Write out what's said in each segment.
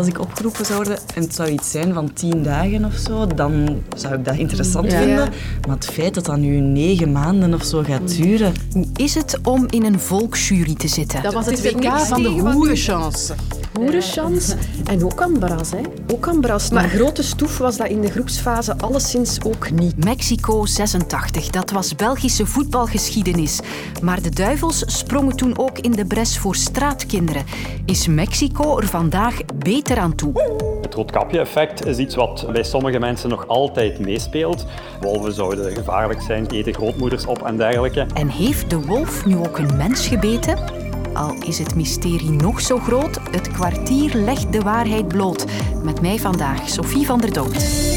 als ik opgeroepen zou worden en het zou iets zijn van tien dagen of zo, dan zou ik dat interessant Ja. vinden. Maar het feit dat dat nu negen maanden of zo gaat duren... Hoe is het om in een volksjury te zitten? Dat was het Het WK van de tegen van Hoerenchance. En ook aan Bras, hè. Ook aan Bras. Maar grote stoef was dat in de groepsfase alleszins ook niet. Mexico 86, dat was Belgische voetbalgeschiedenis. Maar de duivels sprongen toen ook in de bres voor straatkinderen. Is Mexico er vandaag beter aan toe? Het roodkapje-effect is iets wat bij sommige mensen nog altijd meespeelt. Wolven zouden gevaarlijk zijn, eten grootmoeders op en dergelijke. En heeft de wolf nu ook een mens gebeten? Al is het mysterie nog zo groot, het kwartier legt de waarheid bloot. Met mij vandaag, Sophie van der Dood.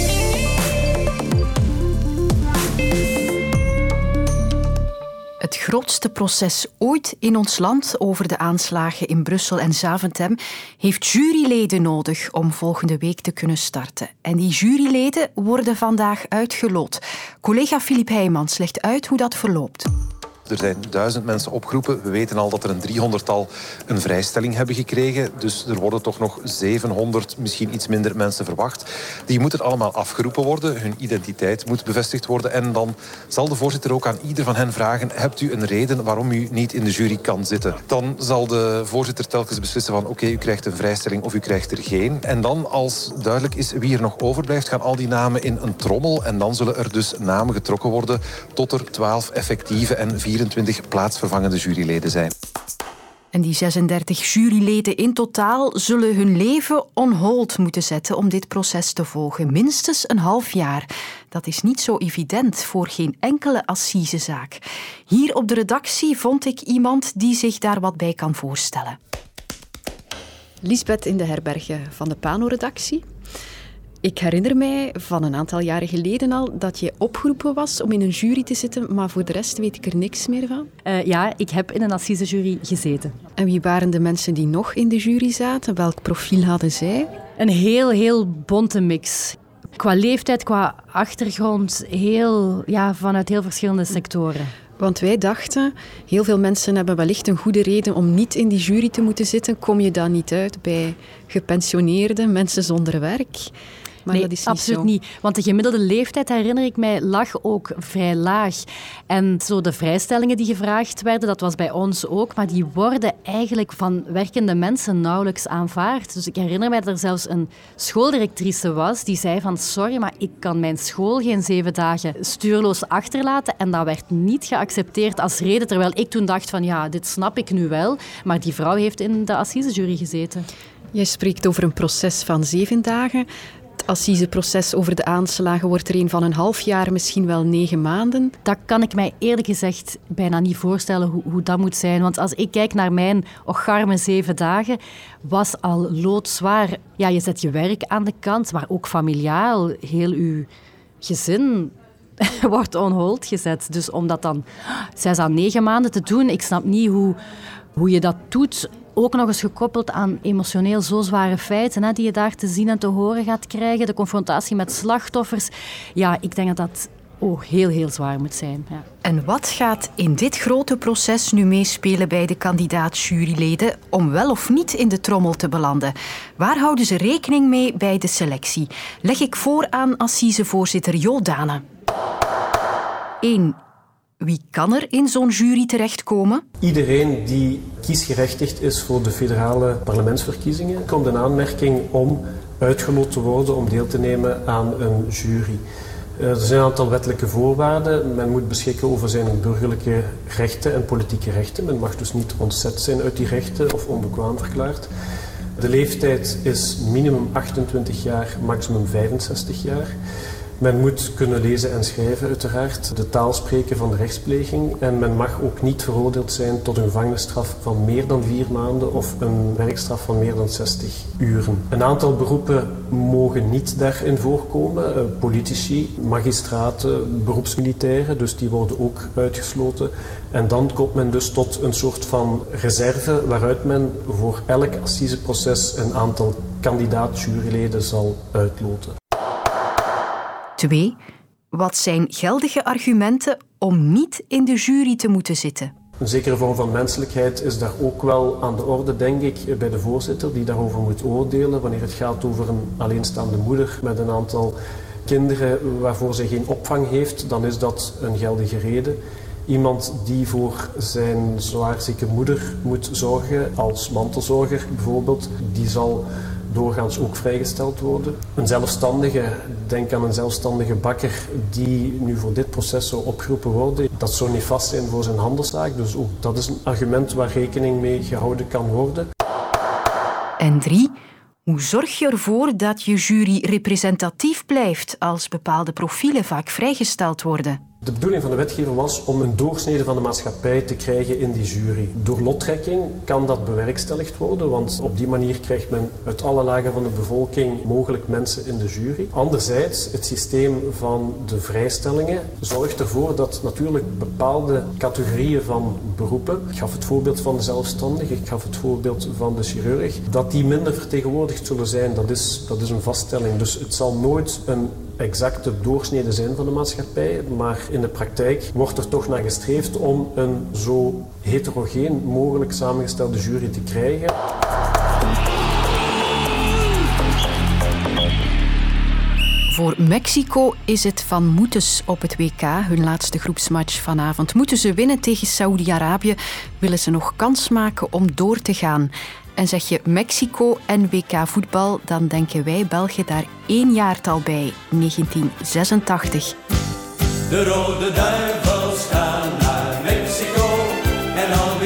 Het grootste proces ooit in ons land over de aanslagen in Brussel en Zaventem heeft juryleden nodig om volgende week te kunnen starten. En die juryleden worden vandaag uitgeloot. Collega Filip Heijmans legt uit hoe dat verloopt. Er zijn duizend mensen opgeroepen. We weten al dat er een driehonderdtal een vrijstelling hebben gekregen. Dus er worden toch nog 700, misschien iets minder mensen verwacht. Die moeten allemaal afgeroepen worden. Hun identiteit moet bevestigd worden. En dan zal de voorzitter ook aan ieder van hen vragen... hebt u een reden waarom u niet in de jury kan zitten? Dan zal de voorzitter telkens beslissen van... oké, u krijgt een vrijstelling of u krijgt er geen. En dan, als duidelijk is wie er nog overblijft... gaan al die namen in een trommel. En dan zullen er dus namen getrokken worden... tot er 12 effectieve en 24 plaatsvervangende juryleden zijn. En die 36 juryleden in totaal zullen hun leven on hold moeten zetten om dit proces te volgen. Minstens een half jaar. Dat is niet zo evident voor geen enkele assisezaak. Hier op de redactie vond ik iemand die zich daar wat bij kan voorstellen. Lisbeth in de herbergen van de Pano-redactie. Ik herinner mij van een aantal jaren geleden al dat je opgeroepen was om in een jury te zitten, maar voor de rest weet ik er niks meer van. Eh, ja, ik heb in een assisejury gezeten. En wie waren de mensen die nog in de jury zaten? Welk profiel hadden zij? Een heel, heel bonte mix. Qua leeftijd, qua achtergrond, heel, ja, vanuit heel verschillende sectoren. Want wij dachten, heel veel mensen hebben wellicht een goede reden om niet in die jury te moeten zitten. Kom je dan niet uit bij gepensioneerden, mensen zonder werk? Maar nee, dat is niet absoluut zo. niet. Want de gemiddelde leeftijd, herinner ik mij, lag ook vrij laag. En zo de vrijstellingen die gevraagd werden, dat was bij ons ook, maar die worden eigenlijk van werkende mensen nauwelijks aanvaard. Dus ik herinner mij dat er zelfs een schooldirectrice was die zei van sorry, maar ik kan mijn school geen zeven dagen stuurloos achterlaten. En dat werd niet geaccepteerd als reden, terwijl ik toen dacht van ja, dit snap ik nu wel. Maar die vrouw heeft in de assisejury gezeten. Jij spreekt over een proces van zeven dagen. Het assiseproces over de aanslagen wordt er een van een half jaar, misschien wel negen maanden. Dat kan ik mij eerlijk gezegd bijna niet voorstellen hoe, hoe dat moet zijn. Want als ik kijk naar mijn ocharme zeven dagen, was al loodzwaar. Ja, je zet je werk aan de kant, maar ook familiaal. Heel uw gezin wordt on hold gezet. Dus om dat dan zes à negen maanden te doen, ik snap niet hoe, hoe je dat doet. Ook nog eens gekoppeld aan emotioneel zo zware feiten hè, die je daar te zien en te horen gaat krijgen. De confrontatie met slachtoffers. Ja, ik denk dat dat oh, heel, heel zwaar moet zijn. Ja. En wat gaat in dit grote proces nu meespelen bij de kandidaat-juryleden om wel of niet in de trommel te belanden? Waar houden ze rekening mee bij de selectie? Leg ik voor aan assisevoorzitter Jo Dane. 1. Wie kan er in zo'n jury terechtkomen? Iedereen die kiesgerechtigd is voor de federale parlementsverkiezingen komt in aanmerking om uitgeloot te worden om deel te nemen aan een jury. Eh, Er zijn een aantal wettelijke voorwaarden. Men moet beschikken over zijn burgerlijke rechten en politieke rechten. Men mag dus niet ontzet zijn uit die rechten of onbekwaam verklaard. De leeftijd is minimum 28 jaar, maximum 65 jaar. Men moet kunnen lezen en schrijven, uiteraard, de taal spreken van de rechtspleging. En men mag ook niet veroordeeld zijn tot een gevangenisstraf van meer dan vier maanden of een werkstraf van meer dan 60 uren. Een aantal beroepen mogen niet daarin voorkomen. Eh, Politici, magistraten, beroepsmilitairen, dus die worden ook uitgesloten. En dan komt men dus tot een soort van reserve waaruit men voor elk assiseproces een aantal kandidaat-juryleden zal uitloten. 2. Wat zijn geldige argumenten om niet in de jury te moeten zitten? Een zekere vorm van menselijkheid is daar ook wel aan de orde, denk ik, bij de voorzitter die daarover moet oordelen. Wanneer het gaat over een alleenstaande moeder met een aantal kinderen waarvoor ze geen opvang heeft, dan is dat een geldige reden. Iemand die voor zijn zwaarzieke moeder moet zorgen, als mantelzorger bijvoorbeeld, die zal doorgaans ook vrijgesteld worden. Een zelfstandige, denk aan een zelfstandige bakker die nu voor dit proces zou opgeroepen worden, dat zou niet vast zijn voor zijn handelszaak. Dus ook dat is een argument waar rekening mee gehouden kan worden. En drie, hoe zorg je ervoor dat je jury representatief blijft als bepaalde profielen vaak vrijgesteld worden? De bedoeling van de wetgever was om een doorsnede van de maatschappij te krijgen in die jury. Door lottrekking kan dat bewerkstelligd worden, want op die manier krijgt men uit alle lagen van de bevolking mogelijk mensen in de jury. Anderzijds, het systeem van de vrijstellingen zorgt ervoor dat natuurlijk bepaalde categorieën van beroepen, ik gaf het voorbeeld van de zelfstandige, ik gaf het voorbeeld van de chirurg, dat die minder vertegenwoordigd zullen zijn. Dat is, dat is een vaststelling. Dus het zal nooit een exacte doorsnede zijn van de maatschappij, maar in de praktijk wordt er toch naar gestreefd om een zo heterogeen mogelijk samengestelde jury te krijgen. Voor Mexico is het van moetes op het WK, hun laatste groepsmatch vanavond. Moeten ze winnen tegen Saoedi-Arabië, willen ze nog kans maken om door te gaan. En zeg je Mexico en WK voetbal, dan denken wij Belgen daar één jaartal bij, 1986. De Rode Duivels gaan naar Mexico en al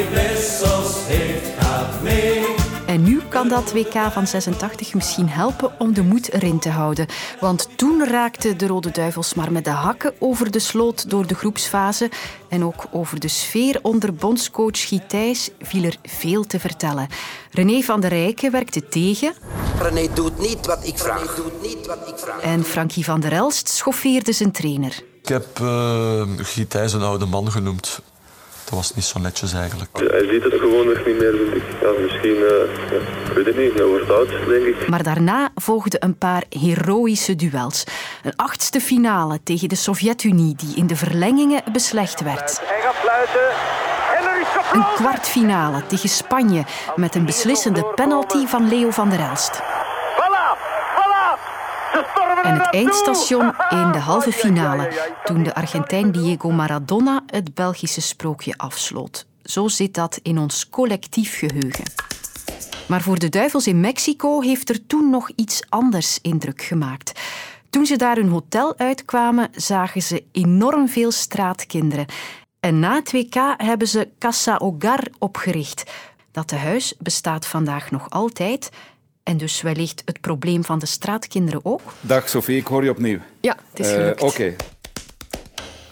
kan dat WK van 86 misschien helpen om de moed erin te houden. Want toen raakten de Rode Duivels maar met de hakken over de sloot door de groepsfase. En ook over de sfeer onder bondscoach Gitijs viel er veel te vertellen. René van der Rijken werkte tegen. René doet niet wat ik vraag. Doet niet wat ik vraag. En Frankie van der Elst schoffeerde zijn trainer. Ik heb uh, Gitijs een oude man genoemd. Dat was niet zo netjes eigenlijk. hij ziet het gewoon nog niet meer, vind ik. Ja, misschien, uh, ja, ik weet het niet, hij wordt oud, denk ik. Maar daarna volgden een paar heroïsche duels. Een achtste finale tegen de Sovjet-Unie, die in de verlengingen beslecht werd. Hij gaat fluiten. Een kwartfinale tegen Spanje met een beslissende penalty van Leo van der Elst. En het eindstation in de halve finale, toen de Argentijn Diego Maradona het Belgische sprookje afsloot. Zo zit dat in ons collectief geheugen. Maar voor de duivels in Mexico heeft er toen nog iets anders indruk gemaakt. Toen ze daar hun hotel uitkwamen, zagen ze enorm veel straatkinderen. En na het WK hebben ze Casa Hogar opgericht. Dat tehuis bestaat vandaag nog altijd en dus wellicht het probleem van de straatkinderen ook? Dag Sophie, ik hoor je opnieuw. Ja, het is gelukt. Uh, Oké.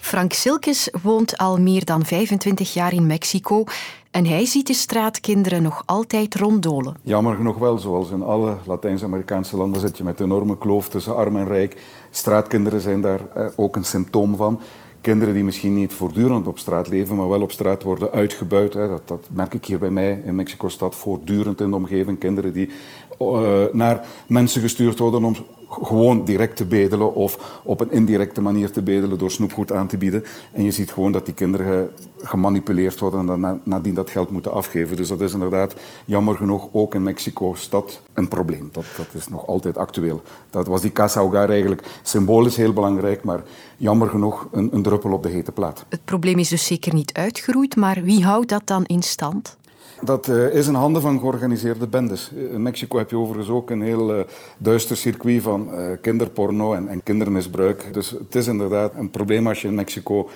Frank Silkes woont al meer dan 25 jaar in Mexico en hij ziet de straatkinderen nog altijd ronddolen. Jammer genoeg wel, zoals in alle Latijns-Amerikaanse landen zit je met een enorme kloof tussen arm en rijk. Straatkinderen zijn daar eh, ook een symptoom van kinderen die misschien niet voortdurend op straat leven, maar wel op straat worden uitgebuit. Dat, dat, merk ik hier bij mij in Mexico-stad voortdurend in de omgeving. Kinderen die uh, naar mensen gestuurd worden om gewoon direct te bedelen of op een indirecte manier te bedelen door snoepgoed aan te bieden. En je ziet gewoon dat die kinderen gemanipuleerd worden en dan nadien dat geld moeten afgeven. Dus dat is inderdaad jammer genoeg ook in Mexico-stad een probleem. Dat, dat is nog altijd actueel. Dat was die Casa Hogar eigenlijk symbolisch heel belangrijk, maar jammer genoeg een, een druppel op de hete plaat. Het probleem is dus zeker niet uitgeroeid, maar wie houdt dat dan in stand? Dat uh, is in handen van georganiseerde bendes. In Mexico heb je overigens ook een heel uh, duister circuit van uh, kinderporno en, kindermisbruik. Dus het is inderdaad een probleem als je in Mexico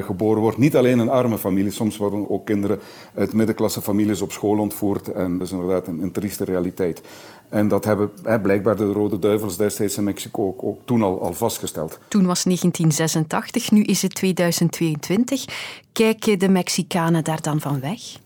geboren wordt. Niet alleen in arme families, soms worden ook kinderen uit middenklasse families op school ontvoerd. En dat is inderdaad een, een trieste realiteit. En dat hebben hè, blijkbaar de Rode Duivels destijds in Mexico ook, ook toen al, al vastgesteld. Toen was 1986, nu is het 2022. Kijken de Mexicanen daar dan van weg?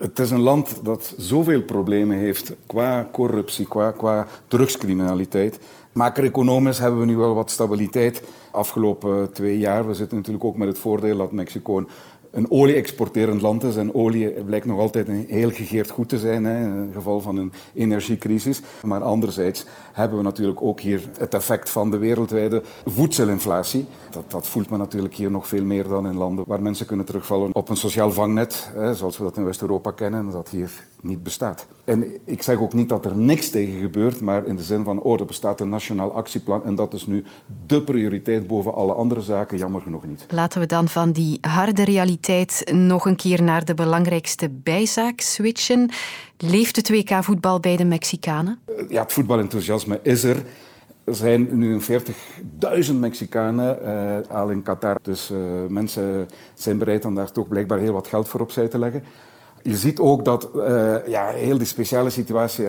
Het is een land dat zoveel problemen heeft qua corruptie, qua, qua drugscriminaliteit. Macro-economisch hebben we nu wel wat stabiliteit afgelopen twee jaar. We zitten natuurlijk ook met het voordeel dat Mexico een een olie-exporterend land is. En olie blijkt nog altijd een heel gegeerd goed te zijn hè, in het geval van een energiecrisis. Maar anderzijds hebben we natuurlijk ook hier het effect van de wereldwijde voedselinflatie. Dat, dat voelt men natuurlijk hier nog veel meer dan in landen waar mensen kunnen terugvallen op een sociaal vangnet, hè, zoals we dat in West-Europa kennen, dat hier niet bestaat. En ik zeg ook niet dat er niks tegen gebeurt, maar in de zin van, oh, er bestaat een nationaal actieplan en dat is nu de prioriteit boven alle andere zaken, jammer genoeg niet. Laten we dan van die harde realiteit nog een keer naar de belangrijkste bijzaak switchen. Leeft het WK voetbal bij de Mexicanen? Ja, het voetbalenthousiasme is er. Er zijn nu 40.000 Mexicanen uh, al in Qatar. Dus uh, mensen zijn bereid om daar toch blijkbaar heel wat geld voor opzij te leggen. Je ziet ook dat uh, ja, heel die speciale situatie,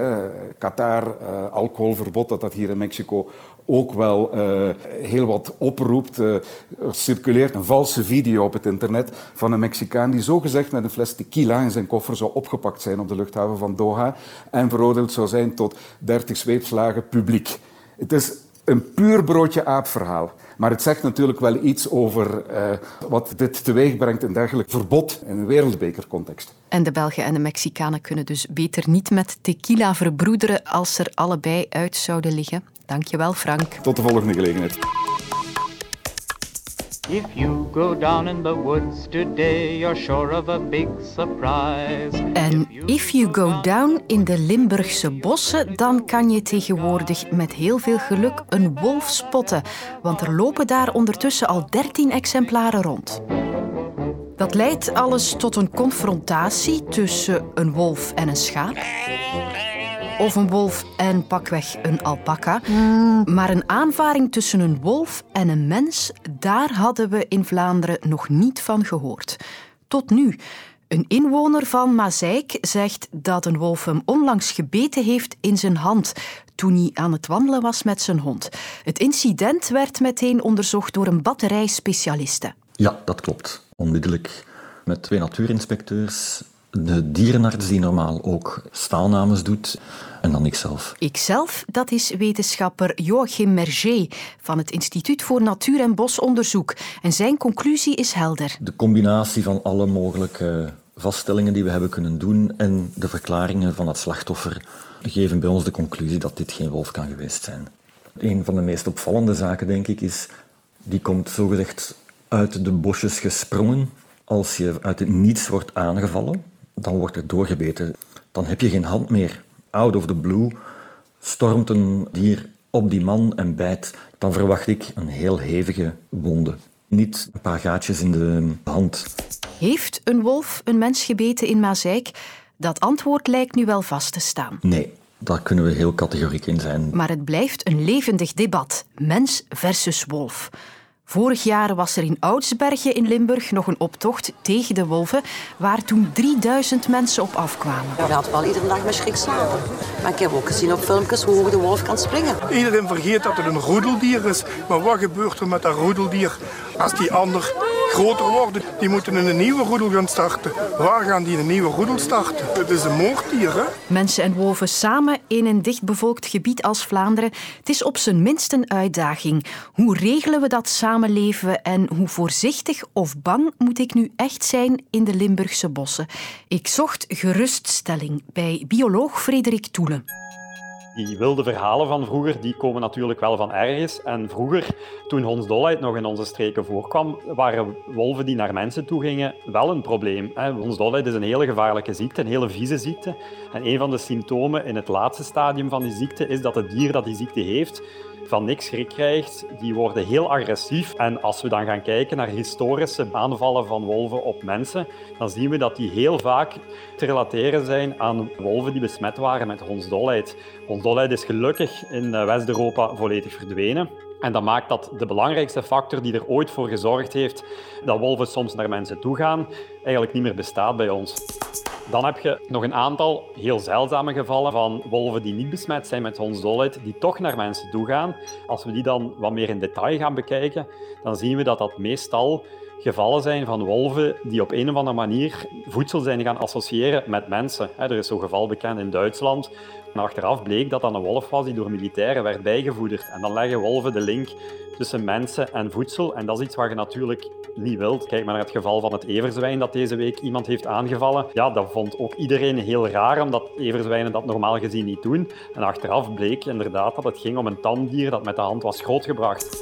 Qatar, uh, alcoholverbod, dat dat hier in Mexico ook wel uh, heel wat oproept. er circuleert een valse video op het internet van een Mexicaan die zogezegd met een fles tequila in zijn koffer zou opgepakt zijn op de luchthaven van Doha en veroordeeld zou zijn tot 30 zweepslagen publiek. Het is een puur broodje aap verhaal. Maar het zegt natuurlijk wel iets over uh, wat dit teweeg brengt in dergelijk verbod in een wereldbekercontext. En de Belgen en de Mexicanen kunnen dus beter niet met tequila verbroederen als ze er allebei uit zouden liggen. Dankjewel, Frank. Tot de volgende gelegenheid. If you go down in the woods today, you're sure of a big surprise. En if you go down in de Limburgse bossen, dan kan je tegenwoordig met heel veel geluk een wolf spotten. Want er lopen daar ondertussen al 13 exemplaren rond. Dat leidt alles tot een confrontatie tussen een wolf en een schaap of een wolf en pakweg een alpaca. Maar een aanvaring tussen een wolf en een mens, daar hadden we in Vlaanderen nog niet van gehoord. Tot nu. Een inwoner van Mazeik zegt dat een wolf hem onlangs gebeten heeft in zijn hand toen hij aan het wandelen was met zijn hond. Het incident werd meteen onderzocht door een batterij specialisten. Ja, dat klopt. Onmiddellijk met twee natuurinspecteurs de dierenarts die normaal ook staalnames doet en dan ikzelf. Ikzelf, dat is wetenschapper Joachim Merger van het Instituut voor Natuur- en Bosonderzoek. En zijn conclusie is helder. De combinatie van alle mogelijke vaststellingen die we hebben kunnen doen en de verklaringen van het slachtoffer geven bij ons de conclusie dat dit geen wolf kan geweest zijn. Een van de meest opvallende zaken, denk ik, is die komt zogezegd uit de bosjes gesprongen. Als je uit het niets wordt aangevallen, dan wordt er doorgebeten. Dan heb je geen hand meer. Out of the blue stormt een dier op die man en bijt. Dan verwacht ik een heel hevige wonde. Niet een paar gaatjes in de hand. Heeft een wolf een mens gebeten in Mazeik? Dat antwoord lijkt nu wel vast te staan. Nee, daar kunnen we heel categoriek in zijn. Maar het blijft een levendig debat. Mens versus wolf. Vorig jaar was er in Oudsbergen in Limburg nog een optocht tegen de wolven, waar toen 3000 mensen op afkwamen. Ja, we hadden wel iedere dag met schrik slapen. Maar ik heb ook gezien op filmpjes hoe hoog de wolf kan springen. Iedereen vergeet dat het een roedeldier is. Maar wat gebeurt er met dat roedeldier als die ander groter worden? Die moeten een nieuwe roedel gaan starten. Waar gaan die een nieuwe roedel starten? Het is een moorddier, hè? Mensen en wolven samen in een dichtbevolkt gebied als Vlaanderen. Het is op zijn minst een uitdaging. Hoe regelen we dat samenleven en hoe voorzichtig of bang moet ik nu echt zijn in de Limburgse bossen? Ik zocht geruststelling bij bioloog Frederik Toelen. Die wilde verhalen van vroeger, die komen natuurlijk wel van ergens. En vroeger, toen hondsdolheid nog in onze streken voorkwam, waren wolven die naar mensen toe gingen wel een probleem. Hondsdolheid is een hele gevaarlijke ziekte, een hele vieze ziekte. En een van de symptomen in het laatste stadium van die ziekte is dat het dier dat die ziekte heeft, van niks schrik krijgt, die worden heel agressief. En als we dan gaan kijken naar historische aanvallen van wolven op mensen, dan zien we dat die heel vaak te relateren zijn aan wolven die besmet waren met hondsdolheid. Hondsdolheid is gelukkig in eh, West-Europa volledig verdwenen. En dat maakt dat de belangrijkste factor die er ooit voor gezorgd heeft dat wolven soms naar mensen toe gaan, eigenlijk niet meer bestaat bij ons. Dan heb je nog een aantal heel zeldzame gevallen van wolven die niet besmet zijn met hondsdolheid, die toch naar mensen toe gaan. Als we die dan wat meer in detail gaan bekijken, dan zien we dat dat meestal gevallen zijn van wolven die op een of andere manier voedsel zijn gaan associëren met mensen. Er is zo'n geval bekend in Duitsland. En achteraf bleek dat dat een wolf was die door militairen werd bijgevoederd. En dan leggen wolven de link tussen mensen en voedsel. En dat is iets wat je natuurlijk niet wilt. Kijk maar naar het geval van het everzwijn dat deze week iemand heeft aangevallen. Ja, dat vond ook iedereen heel raar, omdat everzwijnen dat normaal gezien niet doen. En achteraf bleek inderdaad dat het ging om een tamdier dat met de hand was grootgebracht.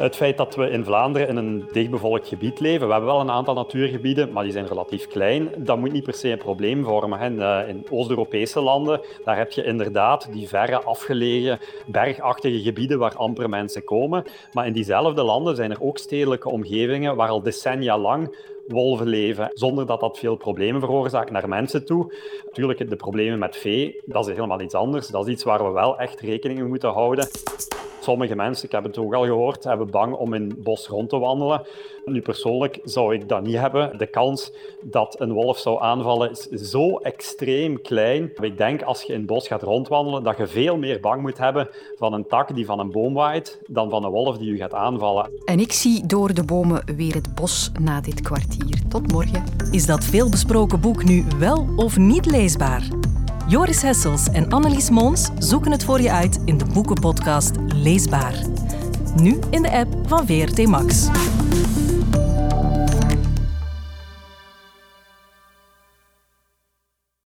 Het feit dat we in Vlaanderen in een dichtbevolkt gebied leven, we hebben wel een aantal natuurgebieden, maar die zijn relatief klein, dat moet niet per se een probleem vormen. In, eh, in Oost-Europese landen, daar heb je inderdaad die verre afgelegen, bergachtige gebieden waar amper mensen komen. Maar in diezelfde landen zijn er ook stedelijke omgevingen waar al decennia lang wolven leven, zonder dat dat veel problemen veroorzaakt naar mensen toe. Natuurlijk, de problemen met vee, dat is helemaal iets anders. Dat is iets waar we wel echt rekening mee moeten houden. Sommige mensen, ik heb het ook al gehoord, hebben bang om in het bos rond te wandelen. Nu persoonlijk zou ik dat niet hebben. De kans dat een wolf zou aanvallen is zo extreem klein. Ik denk als je in het bos gaat rondwandelen, dat je veel meer bang moet hebben van een tak die van een boom waait, dan van een wolf die je gaat aanvallen. En ik zie door de bomen weer het bos na dit kwartier. Tot morgen. Is dat veelbesproken boek nu wel of niet leesbaar? Joris Hessels en Annelies Mons zoeken het voor je uit in de boekenpodcast Leesbaar. Nu in de app van VRT Max.